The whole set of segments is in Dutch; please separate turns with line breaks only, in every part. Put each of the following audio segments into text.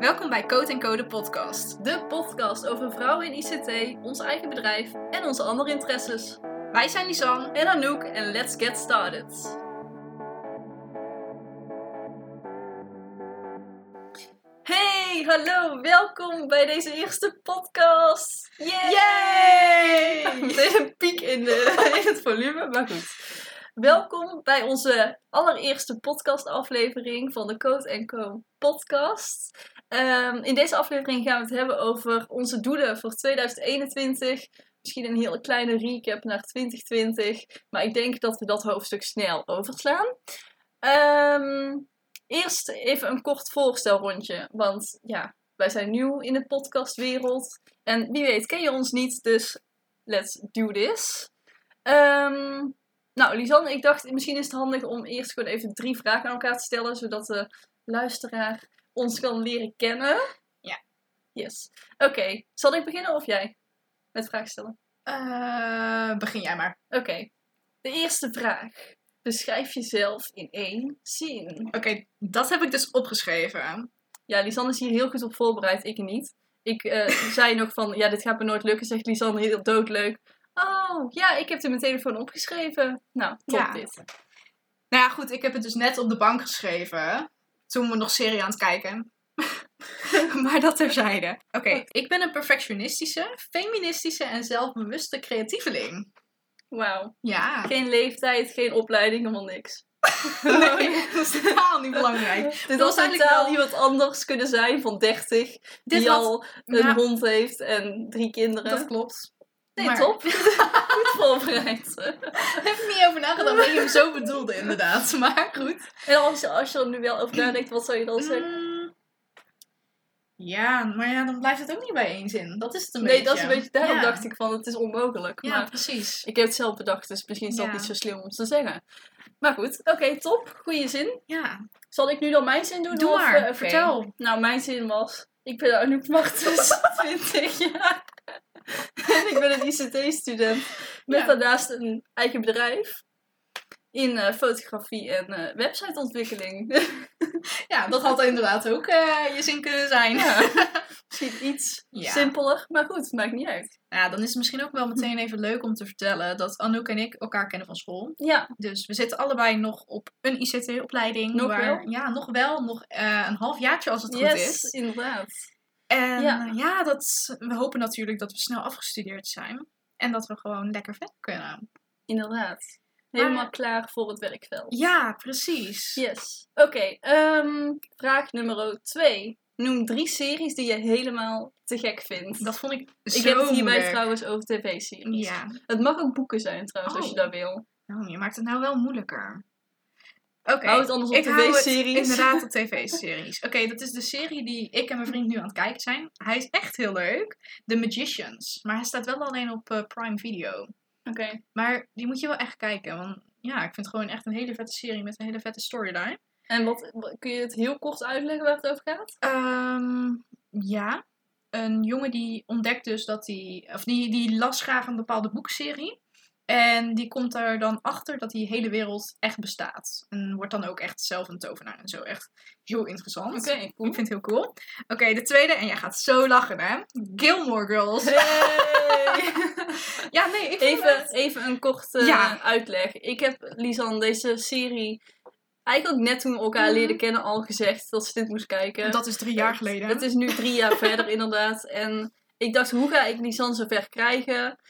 Welkom bij Code Code podcast.
De podcast over vrouwen in ICT, ons eigen bedrijf en onze andere interesses.
Wij zijn Lisanne.
En Anouk en let's get started. Hey, hallo, welkom bij deze eerste podcast. Yay!
Yay!
Meteen een piek in, de, in het volume, maar goed. Welkom bij onze allereerste podcastaflevering van de Code Co podcast. Ehm, in deze aflevering gaan we het hebben over onze doelen voor 2021. Misschien een hele kleine recap naar 2020. Maar ik denk dat we dat hoofdstuk snel overslaan. Ehm, eerst even een kort voorstelrondje. Want ja, wij zijn nieuw in de podcastwereld. En wie weet ken je ons niet, dus let's do this. Ehm, nou, Lisanne, ik dacht misschien is het handig om eerst gewoon even drie vragen aan elkaar te stellen. Zodat de luisteraar ons kan leren kennen.
Ja.
Yes. Oké, zal ik beginnen of jij? Met vragen stellen.
Eh, begin jij maar.
Oké, de eerste vraag. Beschrijf jezelf in één zin.
Oké, dat heb ik dus opgeschreven.
Ja, Lisanne is hier heel goed op voorbereid, ik niet. Ik eh, zei nog van, ja, dit gaat me nooit lukken, zegt Lisanne heel doodleuk. Oh, ja, ik heb er mijn telefoon opgeschreven. Nou, top
Ja.
dit.
Nou ja, goed, ik heb het dus net op de bank geschreven. Toen we nog serie aan het kijken. maar dat terzijde. Oké, ik ben een perfectionistische, feministische en zelfbewuste creatieveling.
Wauw.
Ja.
Geen leeftijd, geen opleiding, helemaal niks.
Nee, dat is totaal niet belangrijk.
Dit
Dat
was
eigenlijk wel-
iemand anders kunnen zijn van 30,
Dit
die al een
Ja.
hond heeft en drie kinderen.
Dat klopt.
Nee,
maar-
top. goed voorbereid.
Daar heb ik niet over nagedacht dat je hem zo bedoelde, inderdaad. Maar goed.
En als, je- als je er nu wel over nadenkt, wat zou je dan zeggen?
Mm, Ja, maar ja, dan blijft het ook niet bij één zin. Dat is het een
Nee,
beetje.
dat is een beetje, daarom
Ja.
dacht ik van, het is onmogelijk.
Ja,
Maar
precies.
ik heb het zelf bedacht, dus misschien is dat
Ja.
niet zo slim om te zeggen. Maar goed, oké, top. Goeie zin.
Ja,
Zal ik nu dan mijn zin doen?
Doe
of,
maar,
eh,
vertel.
Nou, mijn zin was, ik ben Anouk Martens, 20 jaar. En ik ben een ICT-student met
Ja.
daarnaast een eigen bedrijf in eh, fotografie en eh, websiteontwikkeling.
ja dat had inderdaad ook eh, je zin kunnen zijn. Ja.
Ja. Misschien iets
Ja.
simpeler, maar goed, maakt niet uit.
dan is het misschien ook wel meteen even leuk om te vertellen dat Anouk en ik elkaar kennen van school.
Ja,
Dus we zitten allebei nog op een ICT-opleiding.
Nog
waar,
wel?
Ja, nog wel. Nog een half jaartje als het goed
yes,
is.
inderdaad.
En
Ja.
ja, ja dat, we hopen natuurlijk dat we snel afgestudeerd zijn. En dat we gewoon lekker verder kunnen.
Inderdaad. Helemaal
Maar-
klaar voor het werkveld.
Ja, precies.
Yes. Oké, ehm, vraag nummer twee. Noem drie series die je helemaal te gek vindt.
Dat vond ik zo
ik heb het hierbij trouwens over tv-series.
Ja.
Het mag ook boeken zijn trouwens, als je
Oh.
dat wil.
Oh, je maakt het nou wel moeilijker. Oké.
Hou het anders op tv-series.
inderdaad op tv-series. Oké, dat is de serie die ik en mijn vriend nu aan het kijken zijn. Hij is echt heel leuk. The Magicians. Maar hij staat wel alleen op eh, Prime Video.
Oké.
Maar die moet je wel echt kijken. Want ja, ik vind het gewoon echt een hele vette serie met een hele vette storyline.
En wat, wat- kun je het heel kort uitleggen waar het over gaat?
Ehm, ja. Een jongen die ontdekt dus dat hij... Of die, die las graag een bepaalde boekserie. En die komt er dan achter dat die hele wereld echt bestaat. En wordt dan ook echt zelf een tovenaar en zo. Echt heel interessant.
Oké, cool.
Ik vind het heel cool. Oké, de tweede. En jij gaat zo lachen, hè? Gilmore Girls.
Hey!
Ja, nee, ik
even,
het...
even een korte
Ja.
uitleg. Ik heb Lisan deze serie eigenlijk net toen we elkaar
Mhm.
leerden kennen al gezegd dat ze dit moest kijken.
Dat is drie jaar geleden.
Het is nu drie jaar verder inderdaad. En ik dacht, hoe ga ik Lisan zover krijgen?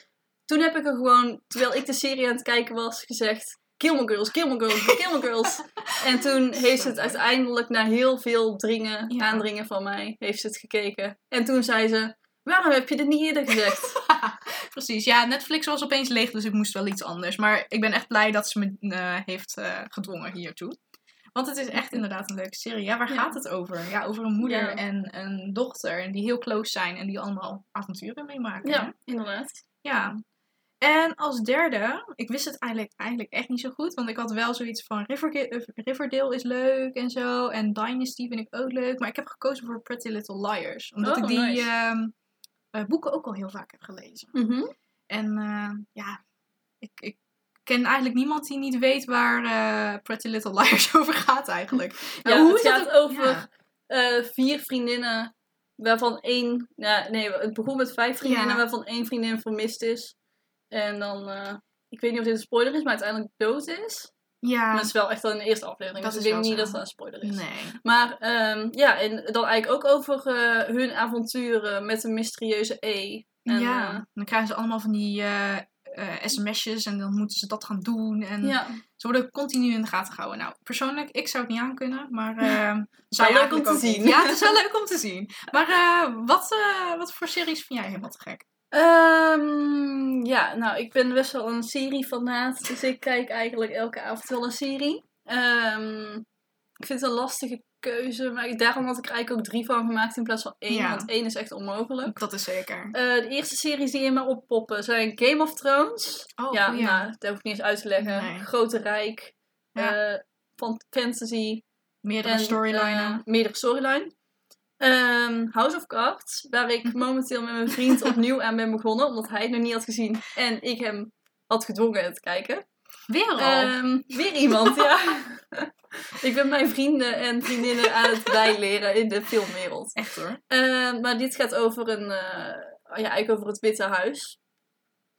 Toen heb ik er gewoon, terwijl ik de serie aan het kijken was, gezegd... Gilmore Girls, Gilmore Girls, Gilmore Girls. en toen heeft ze het uiteindelijk na heel veel dringen,
Ja.
aandringen van mij, heeft ze het gekeken. En toen zei ze, waarom heb je dit niet eerder gezegd?
Precies, ja, Netflix was opeens leeg, dus ik moest wel iets anders. Maar ik ben echt blij dat ze me eh, heeft eh, gedwongen hiertoe. Want het is echt inderdaad een leuke serie. Ja, waar
Ja.
gaat het over? Ja, over een moeder
Ja.
en een dochter en die heel close zijn en die allemaal avonturen meemaken.
ja, inderdaad.
Ja. En als derde, ik wist het eigenlijk, eigenlijk echt niet zo goed, want ik had wel zoiets van eh, Riverdale is leuk en zo, en Dynasty vind ik ook leuk, maar ik heb gekozen voor Pretty Little Liars, omdat
Oh,
ik die
nice.
ehm, eh, boeken ook al heel vaak heb gelezen.
Mhm.
En eh, ja, ik, ik ken eigenlijk niemand die niet weet waar eh, Pretty Little Liars over gaat eigenlijk.
Ja,
hoe
het
het
gaat
ook-
over
ja.
vier vriendinnen, waarvan één... Nou, nee, het begon met vijf vriendinnen,
Ja.
waarvan één vriendin vermist is. En dan... eh, ik weet niet of dit een spoiler is, maar uiteindelijk dood is.
Ja.
Maar het is wel echt al in de eerste aflevering,
Dat
dus ik denk niet
zo.
dat het een spoiler is.
Nee.
Maar ehm, ja, en dan eigenlijk ook over eh, hun avonturen met een mysterieuze E. En,
ja.
eh,
dan krijgen ze allemaal van die sms'jes en dan moeten ze dat gaan doen. En
ja.
ze worden continu in de gaten gehouden. Nou, persoonlijk, ik zou het niet aankunnen, maar zij
leuk om te
ook
zien.
Ja, het is wel leuk om te zien. Maar wat, wat voor series vind jij helemaal te gek?
Ehm, ja, nou, ik ben best wel een serie-fanaat. Dus ik kijk eigenlijk elke avond wel een serie. Ehm, ik vind het een lastige keuze. Maar ik- daarom had ik er eigenlijk ook drie van gemaakt in plaats van één.
Ja.
Want één is echt onmogelijk.
Dat is zeker.
Eh, de eerste series die in me oppoppen zijn Game of Thrones.
Oh,
ja,
goeie.
nou, dat hoef ik niet eens uit te leggen.
Nee.
Grote Rijk.
Ja.
eh, fantasy.
Meerdere
En,
storylinen.
eh, meerdere storyline. Ehm, House of Cards, waar ik momenteel met mijn vriend opnieuw aan ben begonnen, omdat hij het nog niet had gezien en ik hem had gedwongen het te kijken.
Weer al.
Ehm, weer iemand, ja. ik ben mijn vrienden en vriendinnen aan het bijleren in de filmwereld.
Echt hoor.
Ehm, maar dit gaat over een, eh, ja, eigenlijk over het Witte Huis.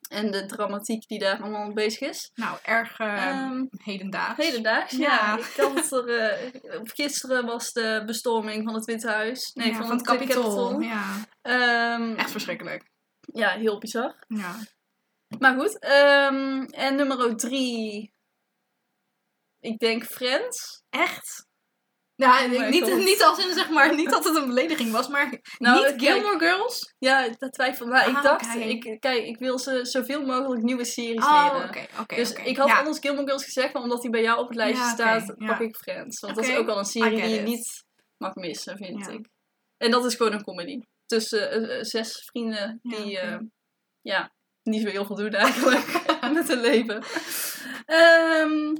En de dramatiek die daar allemaal bezig is.
Nou, erg
Ehm,
hedendaags.
Hedendaags, ja.
Ja.
Ik had er, eh, gisteren was de bestorming van het Witte Huis. Nee,
Ja,
van,
van het Capitool. Ja,
Ehm,
echt verschrikkelijk.
ja, heel bizar.
Ja.
Maar goed. ehm, en nummer drie. Ik denk Friends.
Echt?
Oh my
niet,
God.
niet als in zeg maar, niet dat het een belediging was, maar
Nou,
niet. Gilmore Girls?
Ja, dat twijfel. Maar ik
Ah,
dacht, ik, kijk, ik wil ze zoveel mogelijk nieuwe series
Oh,
leren.
oké, oké.
Dus ik had
ja.
anders Gilmore Girls gezegd, maar omdat die bij jou op het lijstje
Ja,
staat,
ja.
pak ik Friends. Want dat is ook wel een serie die je niet mag missen, vind ik. En dat is gewoon een comedy. Tussen eh, eh, zes vrienden die, eh, ja, niet zo heel veel doen eigenlijk met hun leven. Ehm,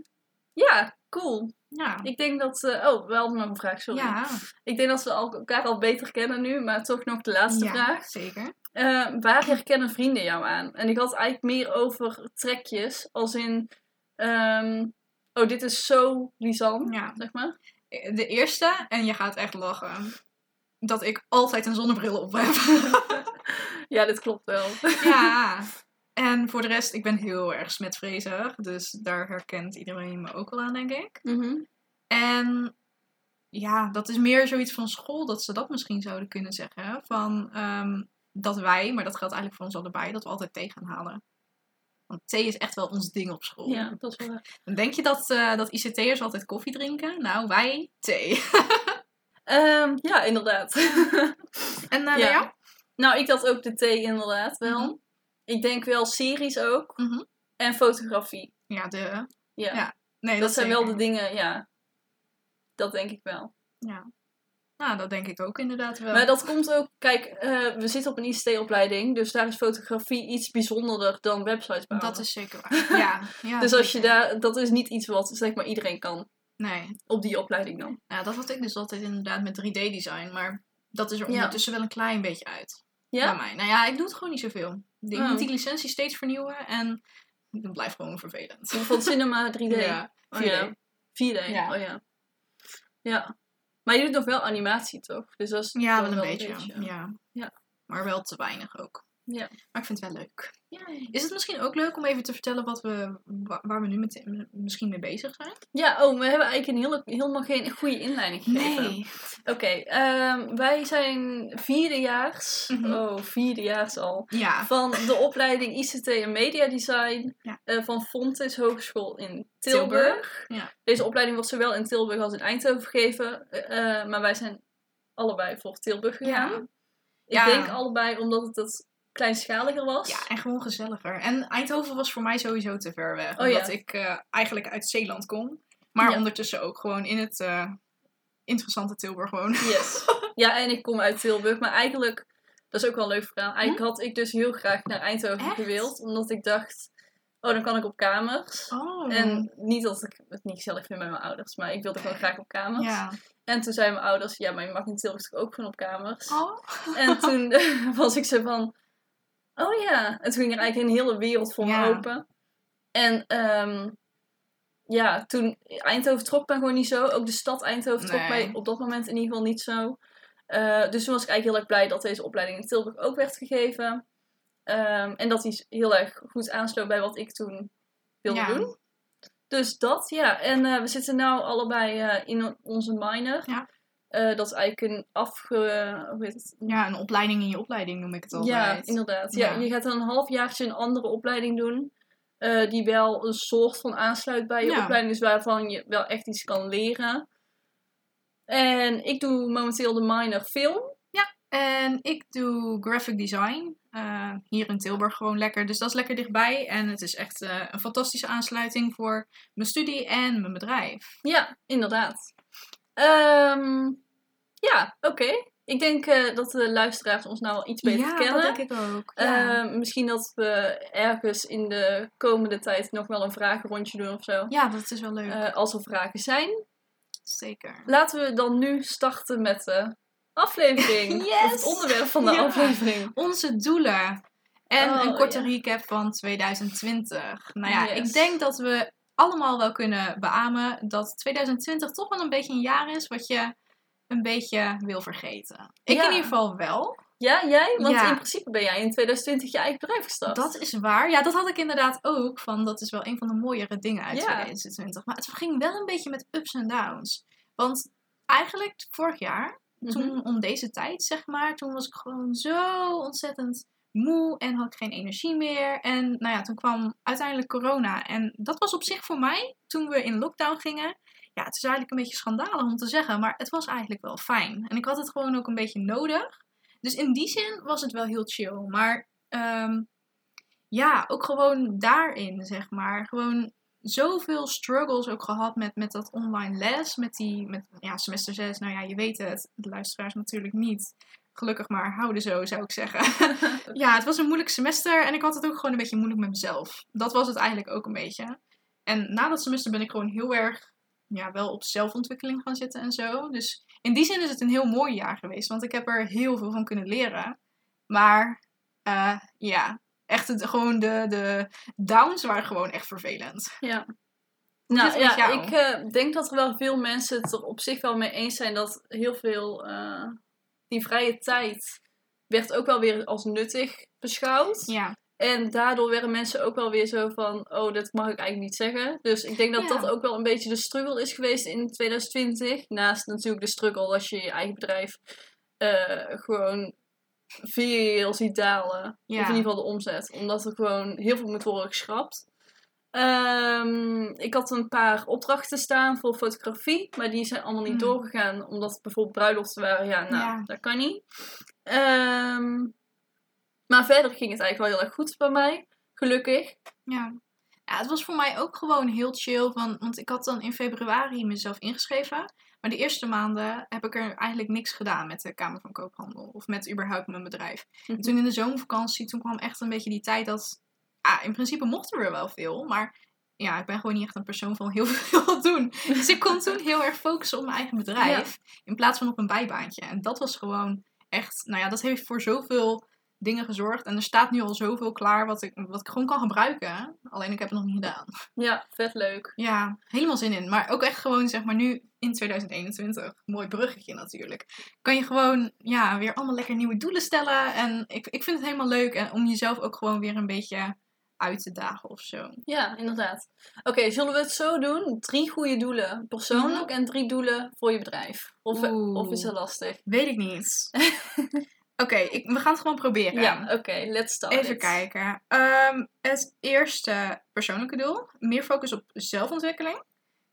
ja, cool.
Ja.
Ik denk dat... oh, we hadden nog een vraag, sorry.
Ja,
Ik denk dat we elkaar al beter kennen nu, maar toch nog de laatste
ja,
vraag.
zeker.
Eh, waar herkennen vrienden jou aan? En ik had eigenlijk meer over trekjes, als in... ehm, oh, dit is zo Lisanne,
Ja.
zeg maar.
De eerste, en je gaat echt lachen, dat ik altijd een zonnebril op heb.
Ja, dit klopt wel.
ja. En voor de rest, ik ben heel erg smetvrezig. Dus daar herkent iedereen me ook wel aan, denk ik.
Mhm.
En ja, dat is meer zoiets van school, dat ze dat misschien zouden kunnen zeggen. Van ehm, dat wij, maar dat geldt eigenlijk voor ons allebei, dat we altijd thee gaan halen. Want thee is echt wel ons ding op school.
Ja, dat is wel.
Dan denk je dat, eh, dat ICT'ers altijd koffie drinken? Nou, wij thee.
Ehm, ja, inderdaad.
En eh
Ja. nou, ik had ook de thee inderdaad wel.
Mhm.
Ik denk wel series ook.
Mhm.
En fotografie.
Ja, de...
Ja,
Ja, Nee,
dat, zijn wel de dingen, ja. Dat denk ik wel.
Ja. Nou, dat denk ik ook inderdaad wel.
Maar dat komt ook, kijk, eh, we zitten op een ICT-opleiding, dus daar is fotografie iets bijzonderder dan websites bouwen.
Dat is zeker waar. Ja. ja
dus als je daar, dat is niet iets wat zeg maar iedereen kan
Nee.
op die opleiding dan.
Ja, dat had ik dus altijd inderdaad met 3D-design. Maar dat is er
Ja.
ondertussen wel een klein beetje uit. Bij
Ja?
mij. Nou ja, ik doe het gewoon niet zoveel. Ik
Oh.
moet die licentie steeds vernieuwen en het blijft gewoon vervelend.
Van Cinema 3D.
Ja,
Oh
4D.
ja. 4D,
Ja.
oh ja. Ja. Maar je doet nog wel animatie, toch? Dus dat is
Ja, wel een beetje. Ja.
Ja.
Maar wel te weinig ook.
Ja.
Maar ik vind het wel leuk.
Ja.
Is het misschien ook leuk om even te vertellen wat we, wa- waar we nu met, misschien mee bezig zijn?
Ja, oh, we hebben eigenlijk een hele, helemaal geen goede inleiding gegeven.
Nee.
Oké, ehm, wij zijn vierdejaars,
Mhm.
oh, vierdejaars al,
Ja.
van de opleiding ICT en Media Design
Ja.
eh, van Fontis Hogeschool in Tilburg.
Tilburg, ja.
Deze opleiding wordt zowel in Tilburg als in Eindhoven gegeven, eh, eh, maar wij zijn allebei voor Tilburg gegaan.
Ja.
Ik denk allebei omdat het het kleinschaliger was.
Ja, en gewoon gezelliger. En Eindhoven was voor mij sowieso te ver weg.
Oh, ja.
omdat ik eh, eigenlijk uit Zeeland kom. Maar
Ja.
ondertussen ook gewoon in het eh, interessante Tilburg woon.
Yes. Ja, en ik kom uit Tilburg, maar eigenlijk, dat is ook wel een leuk verhaal. Eigenlijk had ik dus heel graag naar Eindhoven
Echt?
gewild, omdat ik dacht, oh, dan kan ik op kamers.
Oh.
En niet dat ik het niet gezellig vind bij mijn ouders, maar ik wilde gewoon graag op kamers.
ja.
En toen zeiden mijn ouders, ja, maar je mag in Tilburg ook gewoon op kamers.
Oh.
En toen was ik zo van, oh ja. En toen ging er eigenlijk een hele wereld voor
Ja.
me open. En ehm, ja, toen Eindhoven trok mij gewoon niet zo. Ook de stad Eindhoven trok mij op dat moment in ieder geval niet zo. Eh, dus toen was ik eigenlijk heel erg blij dat deze opleiding in Tilburg ook werd gegeven. Ehm, en dat die heel erg goed aansloot bij wat ik toen wilde
Ja.
doen. Dus dat, ja. En eh, we zitten nu allebei eh, in onze minor.
Ja.
Eh, dat is eigenlijk een afge... hoe heet het?
Ja, een opleiding in je opleiding noem ik het altijd.
Ja, inderdaad. Ja.
Ja.
je gaat dan een halfjaartje een andere opleiding doen. eh, die wel een soort van aansluit bij je
Ja.
opleiding. Dus waarvan je wel echt iets kan leren. En ik doe momenteel de minor film.
En ik doe graphic design. eh, hier in Tilburg gewoon lekker. Dus dat is lekker dichtbij. En het is echt een fantastische aansluiting voor mijn studie en mijn bedrijf.
Ja, inderdaad. Ehm, ja, oké. Ik denk eh, dat de luisteraars ons nou iets beter
ja,
kennen.
dat denk ik ook. Ja.
Ehm, misschien dat we ergens in de komende tijd nog wel een vragenrondje doen of zo.
ja, dat is wel leuk.
Eh, als er vragen zijn.
Zeker.
Laten we dan nu starten met de aflevering.
Yes!
Of het onderwerp van de
Ja.
aflevering.
Onze doelen. En
Oh,
een korte
ja.
recap van 2020. Nou ja,
Yes.
ik denk dat we allemaal wel kunnen beamen dat 2020 toch wel een beetje een jaar is wat je een beetje wil vergeten. Ik
Ja.
in ieder geval wel.
Ja, jij? Want
Ja.
in principe ben jij in 2020 je eigen bedrijf gestart.
Dat is waar. Ja, dat had ik inderdaad ook. Van, dat is wel een van de mooiere dingen uit
Ja.
2020. Maar het ging wel een beetje met ups en downs. Want eigenlijk vorig jaar,
Mhm.
toen om deze tijd zeg maar, toen was ik gewoon zo ontzettend moe en had ik geen energie meer. En nou ja, toen kwam uiteindelijk corona. En dat was op zich voor mij, toen we in lockdown gingen. Ja, het is eigenlijk een beetje schandalig om te zeggen, maar het was eigenlijk wel fijn. En ik had het gewoon ook een beetje nodig. Dus in die zin was het wel heel chill. Maar ehm, ja, ook gewoon daarin, zeg maar. Gewoon zoveel struggles ook gehad met, met dat online les. Met die, met, ja, semester 6. Nou ja, je weet het. De luisteraars natuurlijk niet. Gelukkig maar houden zo, zou ik zeggen. ja, het was een moeilijk semester. En ik had het ook gewoon een beetje moeilijk met mezelf. Dat was het eigenlijk ook een beetje. En na dat semester ben ik gewoon heel erg ja, wel op zelfontwikkeling gaan zitten en zo. Dus in die zin is het een heel mooi jaar geweest. Want ik heb er heel veel van kunnen leren. Maar eh, ja, echt het, gewoon de, de downs waren gewoon echt vervelend.
Ja.
Hoe
Nou ja, ik eh, denk dat er wel veel mensen het er op zich wel mee eens zijn dat heel veel eh, die vrije tijd werd ook wel weer als nuttig beschouwd.
Ja,
En daardoor werden mensen ook wel weer zo van, oh, dat mag ik eigenlijk niet zeggen. Dus ik denk dat
Ja.
dat ook wel een beetje de struggle is geweest in 2020. Naast natuurlijk de struggle als je je eigen bedrijf eh, gewoon veel ziet dalen.
Ja.
Of in ieder geval de omzet. Omdat er gewoon heel veel moet worden geschrapt. Ehm, ik had een paar opdrachten staan voor fotografie, maar die zijn allemaal niet
Hmm.
doorgegaan, omdat het bijvoorbeeld bruiloften waren. Ja, nou,
Ja.
dat kan niet. Ehm, maar verder ging het eigenlijk wel heel erg goed bij mij, gelukkig.
ja. Ja, het was voor mij ook gewoon heel chill. Van, want ik had dan in februari mezelf ingeschreven. Maar de eerste maanden heb ik er eigenlijk niks gedaan met de Kamer van Koophandel. Of met überhaupt mijn bedrijf. En toen in de zomervakantie, toen kwam echt een beetje die tijd dat... Ah, in principe mochten we wel veel, maar... Ja, ik ben gewoon niet echt een persoon van heel veel doen. Dus ik kon toen heel erg focussen op mijn eigen bedrijf. In plaats van op een bijbaantje. En dat was gewoon echt... Nou ja, dat heeft voor zoveel dingen gezorgd. En er staat nu al zoveel klaar wat ik, wat ik gewoon kan gebruiken. Alleen ik heb het nog niet gedaan.
Ja, vet leuk.
Ja, helemaal zin in. Maar ook echt gewoon, zeg maar, nu in 2021. Mooi bruggetje natuurlijk. Kan je gewoon, ja, weer allemaal lekker nieuwe doelen stellen. En ik, ik vind het helemaal leuk. En om jezelf ook gewoon weer een beetje uit te dagen of zo.
Ja, inderdaad. Oké, zullen we het zo doen? Drie goede doelen persoonlijk en drie doelen voor je bedrijf. Of,
Oeh.
of is dat lastig?
Weet ik niet. Oké, we gaan het gewoon proberen.
Ja, oké, let's start.
Even
it.
kijken. Ehm, het eerste persoonlijke doel. Meer focus op zelfontwikkeling.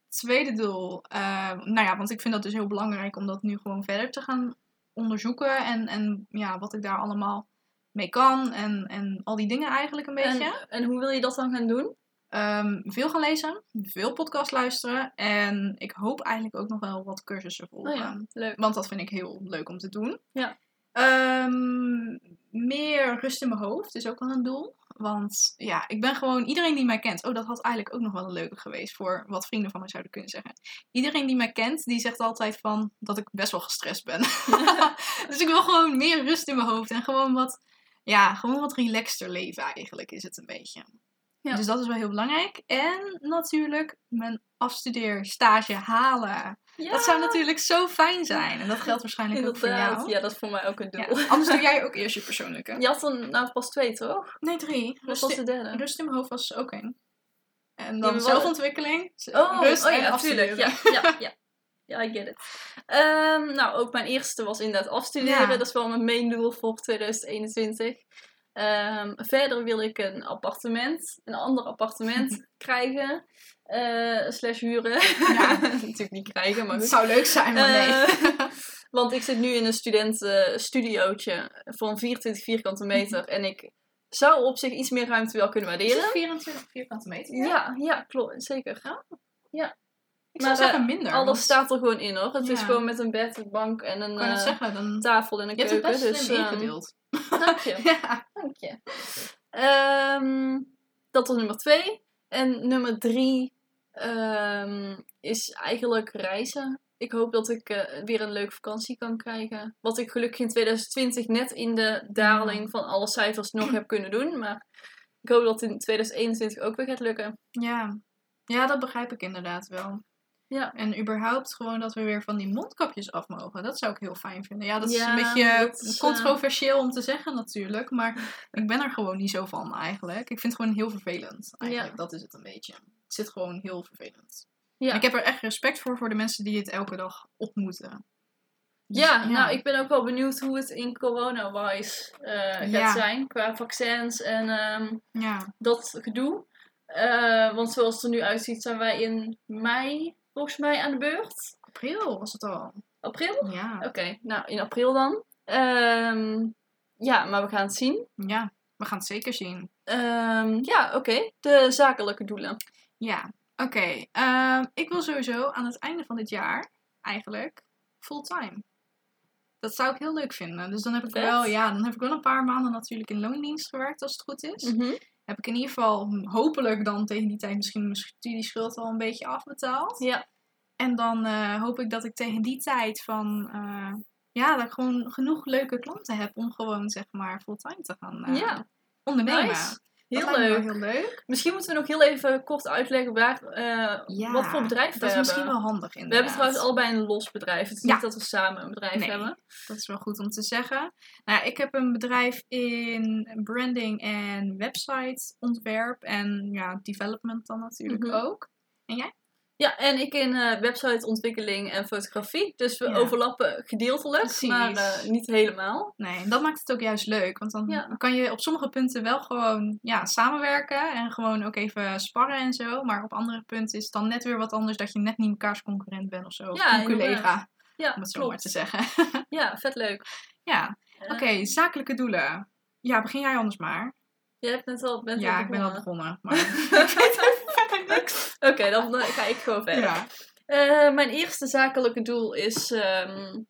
Tweede doel. ehm, nou ja, want ik vind dat dus heel belangrijk om dat nu gewoon verder te gaan onderzoeken. En, en ja, wat ik daar allemaal mee kan. En, en al die dingen eigenlijk een beetje.
En, en hoe wil je dat dan gaan doen?
Ehm, veel gaan lezen. Veel podcast luisteren. En ik hoop eigenlijk ook nog wel wat cursussen volgen.
Oh ja, leuk.
Want dat vind ik heel leuk om te doen.
Ja.
Ehm, meer rust in mijn hoofd is ook wel een doel. Want ja, ik ben gewoon iedereen die mij kent. Oh, dat had eigenlijk ook nog wel een leuke geweest voor wat vrienden van mij zouden kunnen zeggen. Iedereen die mij kent, die zegt altijd van dat ik best wel gestrest ben. dus ik wil gewoon meer rust in mijn hoofd en gewoon wat, ja, gewoon wat relaxter leven eigenlijk is het een beetje.
Ja.
Dus dat is wel heel belangrijk. En natuurlijk mijn afstudeerstage halen.
Ja,
Dat zou natuurlijk zo fijn zijn. En dat geldt waarschijnlijk ook voor jou.
Ja, dat is voor mij ook een doel.
Ja, Anders doe jij ook eerst je persoonlijke.
Je had er nou pas twee, toch?
Nee, drie. Rust,
was de derde?
rust in mijn hoofd was ook één. En dan zelfontwikkeling,
Oh,
rust
oh
en
ja,
afstuderen.
tuurlijk. Ja, ja, ja. Ja, I get it. Ehm, nou, ook mijn eerste was inderdaad afstuderen. Dat is wel mijn main doel voor 2021. Ehm, verder wil ik een appartement, een ander appartement krijgen. eh, slash huren.
Ja.
Natuurlijk niet krijgen, maar
Het zou leuk zijn, maar nee.
Eh, want ik zit nu in een studentenstudiootje van 24 vierkante meter. En ik zou op zich iets meer ruimte wel kunnen waarderen.
het 24 vierkante meter?
Ja, ja, klopt. Zeker.
Ik zou
Maar,
zeggen
eh,
minder.
Alles
want-
staat er gewoon in hoor. Het is gewoon met een bed, een bank en een eh,
zeggen, dan...
tafel en een
Je hebt het
keuken.
best
dus,
slim
ehm,
ingedeeld.
dank je.
Ja.
Dank je. Ehm, dat was nummer twee. En nummer drie ehm, is eigenlijk reizen. Ik hoop dat ik eh, weer een leuke vakantie kan krijgen. Wat ik gelukkig in 2020 net in de daling van alle cijfers nog heb kunnen doen. Maar ik hoop dat het in 2021 ook weer gaat lukken.
Ja. ja, dat begrijp ik inderdaad wel.
Ja.
En überhaupt gewoon dat we weer van die mondkapjes af mogen. Dat zou ik heel fijn vinden. Ja, dat is
Ja,
een beetje
is, eh,
controversieel om te zeggen natuurlijk. Maar ik ben er gewoon niet zo van eigenlijk. Ik vind het gewoon heel vervelend. Eigenlijk. Dat is het een beetje. Het zit gewoon heel vervelend.
Ja.
Ik heb er echt respect voor voor de mensen die het elke dag ontmoeten. Dus,
Ja, nou, ik ben ook wel benieuwd hoe het in corona-wise eh, gaat
Ja.
zijn. Qua vaccins en ehm,
Ja,
dat gedoe. Eh, want zoals het er nu uitziet, zijn wij in mei, volgens mij, aan de beurt.
april was het al.
April?
Ja,
Oké, nou, in april dan. Ehm, ja, maar we gaan het zien.
ja. we gaan het zeker zien.
Ehm, ja, oké. De zakelijke doelen.
Ja, oké. Ehm, ik wil sowieso aan het einde van dit jaar eigenlijk fulltime. Dat zou ik heel leuk vinden. Dus dan heb ik
Vet.
wel, ja, dan heb ik wel een paar maanden natuurlijk in loondienst gewerkt als het goed is.
Mhm.
Heb ik in ieder geval hopelijk dan tegen die tijd misschien mijn studieschuld al een beetje afbetaald.
Ja,
En dan eh, hoop ik dat ik tegen die tijd van, eh, ja, dat ik gewoon genoeg leuke klanten heb om gewoon zeg maar fulltime te gaan eh,
ja.
ondernemen.
Nice. Heel leuk.
heel leuk.
Misschien moeten we nog heel even kort uitleggen waar, eh,
Ja,
wat voor bedrijf we
Dat is
hebben.
misschien wel handig
We hebben trouwens allebei een los bedrijf. Het is
Ja.
niet dat we samen een bedrijf
Nee.
hebben.
Dat is wel goed om te zeggen. Nou, ik heb een bedrijf in branding en websiteontwerp en ja, development dan natuurlijk
Mhm.
ook.
Ja, en ik in eh, websiteontwikkeling en fotografie. Dus we
Ja.
overlappen gedeeltelijk,
Precies.
maar eh, niet helemaal.
Nee, dat maakt het ook juist leuk. Want dan
Ja.
kan je op sommige punten wel gewoon ja, samenwerken en gewoon ook even sparren en zo. Maar op andere punten is het dan net weer wat anders dat je net niet mekaars concurrent bent of zo. Of
Ja,
een collega.
Ja,
om het zo maar
klopt.
te zeggen.
Ja, vet leuk.
ja,
Eh,
oké, zakelijke doelen. Ja, begin jij anders maar.
Je hebt net al, bent
ja,
al
ik ben al
begonnen.
begonnen. Maar
Oké, dan eh, ga ik gewoon verder.
Ja.
Eh, mijn eerste zakelijke doel is ehm,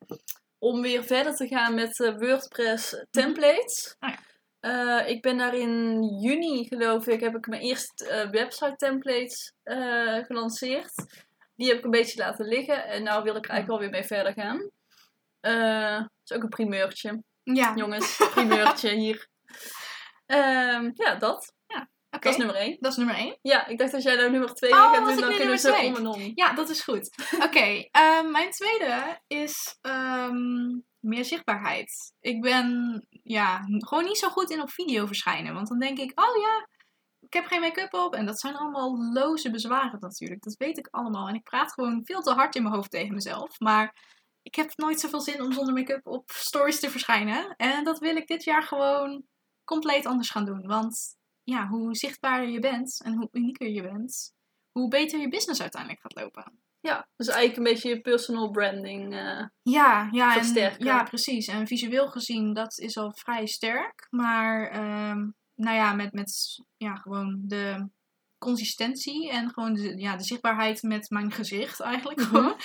om weer verder te gaan met eh, WordPress templates.
Oh ja.
Eh, ik ben daar in juni, geloof ik, heb ik mijn eerste website templates gelanceerd. Die heb ik een beetje laten liggen en nou wil ik er eigenlijk wel weer mee verder gaan. Dat is ook een primeurtje.
Ja,
Jongens, primeurtje hier. Ehm, ja, dat. Dat is nummer één.
Dat is nummer één.
Ja, ik dacht dat jij nou nummer twee
Oh,
gaat doen, dan kunnen zo om en om.
Ja, dat is goed. Oké, ehm, mijn tweede is ehm, meer zichtbaarheid. Ik ben ja, gewoon niet zo goed in op video verschijnen. Want dan denk ik, oh ja, ik heb geen make-up op. En dat zijn allemaal loze bezwaren natuurlijk. Dat weet ik allemaal. En ik praat gewoon veel te hard in mijn hoofd tegen mezelf. Maar ik heb nooit zoveel zin om zonder make-up op stories te verschijnen. En dat wil ik dit jaar gewoon compleet anders gaan doen. Want ja, hoe zichtbaarder je bent en hoe unieker je bent, hoe beter je business uiteindelijk gaat lopen.
Ja, dus eigenlijk een beetje je personal branding. eh,
Ja, ja, en,
Versterken.
ja, precies. En visueel gezien, dat is al vrij sterk. Maar ehm, nou ja, met, met ja, gewoon de consistentie en gewoon de, ja, de zichtbaarheid met mijn gezicht eigenlijk gewoon.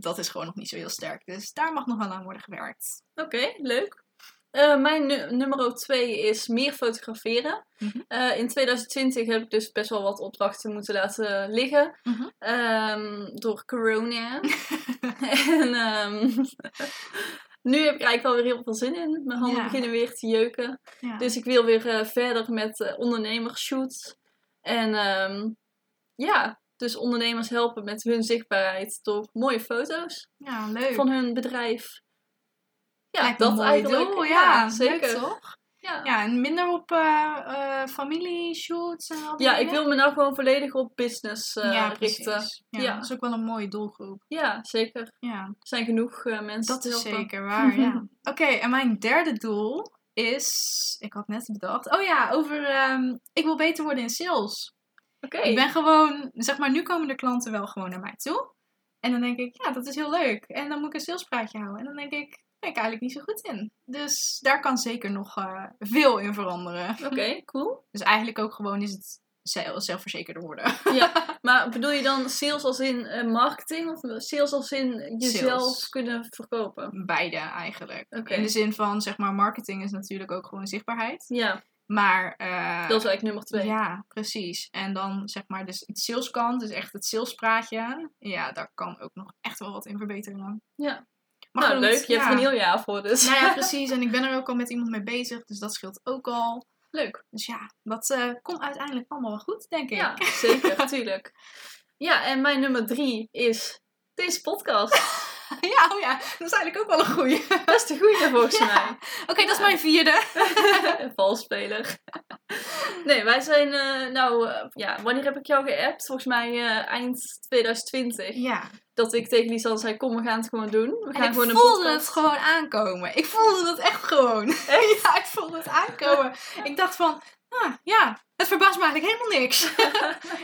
Dat is gewoon nog niet zo heel sterk. Dus daar mag nog wel aan worden gewerkt.
Oké, leuk. Eh, mijn nu- nummer twee is meer fotograferen.
Mhm.
Eh, in 2020 heb ik dus best wel wat opdrachten moeten laten liggen.
Mhm.
Ehm, door corona. en ehm, nu heb ik eigenlijk wel weer heel veel zin in. Mijn handen
Ja.
beginnen weer te jeuken.
Ja.
Dus ik wil weer eh, verder met ondernemershoots. En ehm, ja, dus ondernemers helpen met hun zichtbaarheid door mooie foto's
Ja, leuk.
van hun bedrijf. Ja, dat
een mooi
eigenlijk.
doel,
ja,
ja,
zeker.
Leuk, toch?
Ja.
Ja, en minder op eh eh familieshoots en al die
Ja, ik wil me nou gewoon volledig op business eh,
ja,
richten.
Ja,
Ja.
Dat is ook wel een mooie doelgroep.
Ja, zeker.
Ja,
Er zijn genoeg mensen
dat is zeker waar, ja. Oké, en mijn derde doel is... Ik had net bedacht... Oh ja, over... ehm, ik wil beter worden in sales.
Oké.
Ik ben gewoon... Zeg maar, nu komen de klanten wel gewoon naar mij toe. En dan denk ik, ja, dat is heel leuk. En dan moet ik een salespraatje houden. En dan denk ik, ben ik eigenlijk niet zo goed in. Dus daar kan zeker nog eh, veel in veranderen.
Oké, cool.
Dus eigenlijk ook gewoon is het zelf, zelfverzekerder worden.
Ja, maar bedoel je dan sales als in eh, marketing of sales als in jezelf
Sales.
kunnen verkopen?
Beide eigenlijk. In de zin van, zeg maar, marketing is natuurlijk ook gewoon zichtbaarheid.
Ja,
Maar... eh,
dat is eigenlijk nummer twee.
Ja, precies. En dan zeg maar, dus het saleskant, dus echt het salespraatje. Ja, daar kan ook nog echt wel wat in verbeteren.
Ja.
Maar
nou, leuk. Je
ja.
hebt er een heel jaar voor dus.
Nou ja, precies. En ik ben er ook al met iemand mee bezig, dus dat scheelt ook al.
Leuk.
Dus ja, dat eh, komt uiteindelijk allemaal wel goed, denk ik.
Ja, zeker. Tuurlijk. Ja, en mijn nummer drie is deze podcast.
ja, oh ja, dat is eigenlijk ook wel een goeie.
Best een goeie volgens
Ja.
mij.
Oké, dat is mijn vierde.
Valspeler. Nee, wij zijn, eh, nou, eh, ja, wanneer heb ik jou geappt? Volgens mij eh, eind 2020.
Ja,
Dat ik tegen Lisanne zei, kom, we gaan het gewoon doen. We
en
gaan
ik
gewoon
voelde het gewoon aankomen. Ik voelde het echt gewoon. ja, ik voelde het aankomen. ik dacht van, ah, ja, het verbaast me eigenlijk helemaal niks.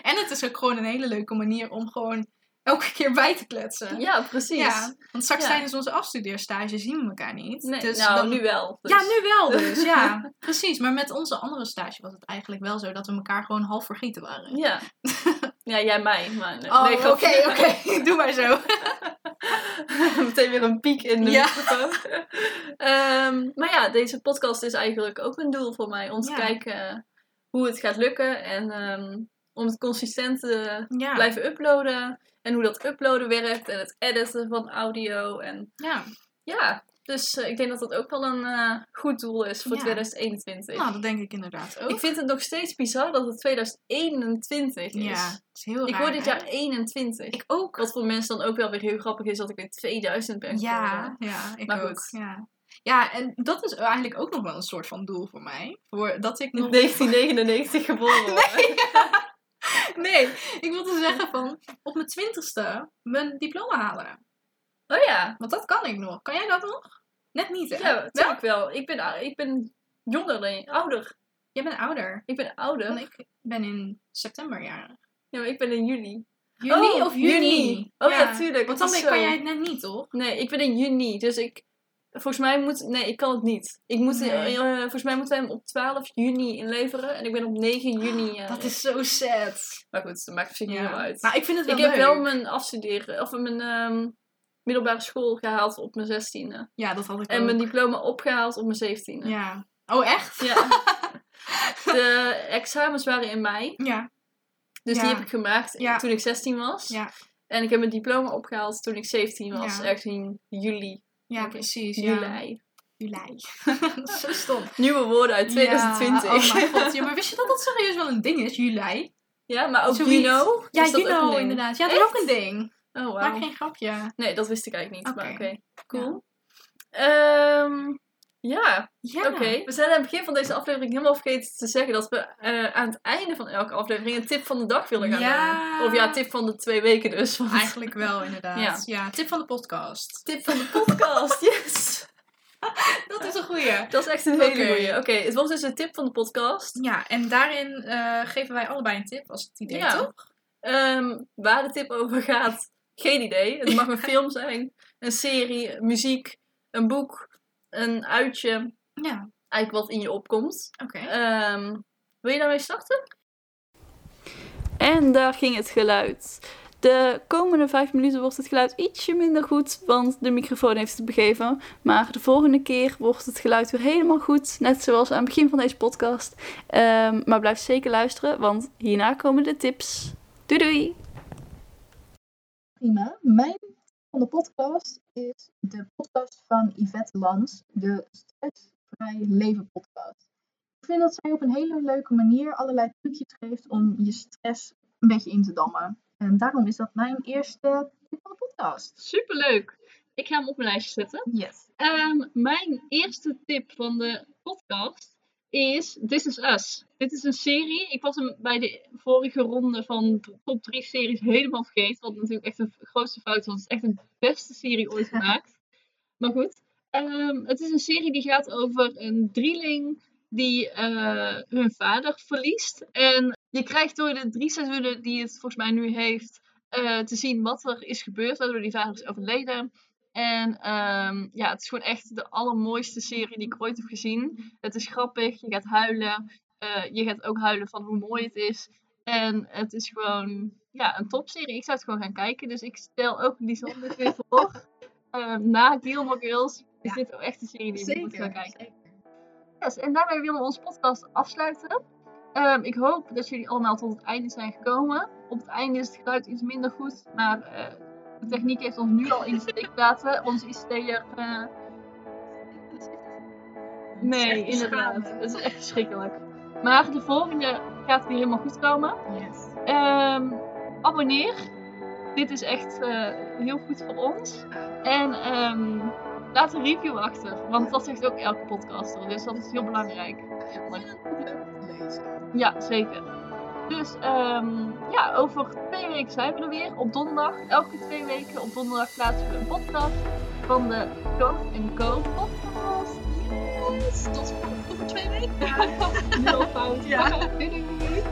en het is ook gewoon een hele leuke manier om gewoon elke keer bij te kletsen.
Ja, precies.
Ja, want straks
Ja.
tijdens onze afstudeerstage zien we elkaar niet.
Nee,
dus
nou,
dan-
nu wel. dus.
Ja, nu wel dus, ja. Precies, maar met onze andere stage was het eigenlijk wel zo dat we elkaar gewoon half vergeten waren.
Ja. ja, jij mij. Maar nee,
Oh, oké, oké. Doe maar zo.
Meteen weer een piek in de
Ja.
microfoon. Ehm, maar ja, deze podcast is eigenlijk ook een doel voor mij. Om te
Ja.
kijken eh, hoe het gaat lukken. En ehm, om het consistent te
Ja.
blijven uploaden. En hoe dat uploaden werkt. En het editen van audio. En
ja.
ja, dus eh, ik denk dat dat ook wel een eh, goed doel is voor
Ja.
2021.
Nou, dat denk ik inderdaad ook.
Ik vind het nog steeds bizar dat het 2021 is.
ja, het is heel
Ik
raar,
word dit jaar 21.
Ik ook.
Wat voor mensen dan ook wel weer heel grappig is dat ik in 2000 ben
Ja,
geworden.
ja, ik
Maar
ook.
goed.
Ja. ja, en dat is eigenlijk ook nog wel een soort van doel voor mij. Voor dat ik nog...
1999 geboren worden.
Nee, ik wilde zeggen van op mijn twintigste mijn diploma halen.
Oh ja,
Want dat kan ik nog. Kan jij dat nog? Net niet, hè?
ja, natuurlijk wel. Ik ben, ik ben jonger dan je, ouder.
Jij bent ouder.
Ik ben ouder.
Want ik ben in september jarig.
Ja, maar ik ben in juli.
Juni
Oh,
of juni?
juni. Oh ja, tuurlijk,
Want dan kan jij het net niet, toch?
Nee, ik ben in juni. Dus ik... Volgens mij moet... Nee, ik kan het niet. Ik moet,
Nee.
eh, eh, volgens mij moeten wij hem op 12 juni inleveren. En ik ben op 9 juni... eh,
Dat is zo sad.
Maar goed, dat maakt niet
Ja.
heel uit.
Maar ik vind het wel
ik heb wel mijn afstuderen... Of mijn ehm, middelbare school gehaald op mijn 16e.
Ja, dat had ik
En
ook.
mijn diploma opgehaald op mijn 17e.
Ja. Oh, echt?
Ja. De examens waren in mei.
Ja.
Dus
Ja.
die heb ik gemaakt
Ja.
toen ik 16 was.
Ja.
En ik heb mijn diploma opgehaald toen ik 17 was.
Ja.
Ergens in juli.
Ja, precies. Ja.
Juli.
Juli. zo stom.
Nieuwe woorden uit 2020.
Ja, oh mijn god. Ja, maar wist je dat dat serieus wel een ding is? Juli?
Ja, maar ook
Zoiets.
know.
Ja,
ding?
inderdaad. Ja, dat is ook een ding.
Oh,
Maak
wauw.
geen grapje.
Nee, dat wist ik eigenlijk niet. Maar
Oké.
oké, cool. Ehm, ja,
Ja.
oké. We zijn aan het begin van deze aflevering helemaal vergeten te zeggen dat we eh, aan het einde van elke aflevering een tip van de dag willen gaan
Ja.
doen. Of ja, tip van de twee weken dus. want-
Eigenlijk wel, inderdaad. Ja. tip van de podcast.
Tip van de podcast, yes!
Dat is een goeie.
Dat is echt een hele goeie. Oké, het was dus een tip van de podcast.
Ja, en daarin eh, geven wij allebei een tip, als het idee,
Ja.
toch?
Ehm, waar de tip over gaat, geen idee. Het mag een film zijn, een serie, muziek, een boek, een uitje.
Ja,
Eigenlijk wat in je opkomt.
oké.
Ehm, wil je daarmee starten? En daar ging het geluid. De komende vijf minuten wordt het geluid ietsje minder goed, want de microfoon heeft het begeven. Maar de volgende keer wordt het geluid weer helemaal goed, net zoals aan het begin van deze podcast. Ehm, maar blijf zeker luisteren, want hierna komen de tips. Doei doei!
Prima. Mijn van de podcast is de podcast van Yvette Lans, de Stressvrij Leven podcast. ik vind dat zij op een hele leuke manier allerlei trucjes geeft om je stress een beetje in te dammen. En daarom is dat mijn eerste tip van de podcast.
Superleuk. Ik ga hem op mijn lijstje zetten.
Yes.
Ehm, mijn eerste tip van de podcast is This Is Us. Dit is een serie. Ik was hem bij de vorige ronde van de top 3 series helemaal vergeten. Wat natuurlijk echt een grootste fout was. Het is echt de beste serie ooit gemaakt. maar goed. Ehm, het is een serie die gaat over een drieling die eh, hun vader verliest. En je krijgt door de drie seizoenen die het volgens mij nu heeft eh, te zien wat er is gebeurd. Waardoor die vader is overleden. En ehm, ja, het is gewoon echt de allermooiste serie die ik ooit heb gezien. Het is grappig, je gaat huilen. Eh, je gaat ook huilen van hoe mooi het is. En het is gewoon ja, een topserie. Ik zou het gewoon gaan kijken. Dus ik stel ook Lisanne weer voor. Ehm, na Gilmore Girls is dit ook echt een serie die we moeten gaan
Zeker.
kijken. Yes, en daarmee willen we onze podcast afsluiten. Ehm, ik hoop dat jullie allemaal tot het einde zijn gekomen. Op het einde is het geluid iets minder goed, maar eh, de techniek heeft ons nu al in de steek gelaten. Onze ICT'er... eh nee, inderdaad. Het is echt verschrikkelijk. Maar de volgende gaat weer helemaal goed komen.
Yes.
Ehm, abonneer. Dit is echt eh, heel goed voor ons. En ehm, laat een review achter. Want dat zegt ook elke podcaster. Dus dat is heel belangrijk.
Ja,
zeker. Dus ehm, ja, over twee weken zijn we er weer. Op donderdag. Elke twee weken op donderdag plaatsen we een podcast van de Go Co podcast.
Yes. Tot over twee weken.
Nu al fout.
Ja.
Doei.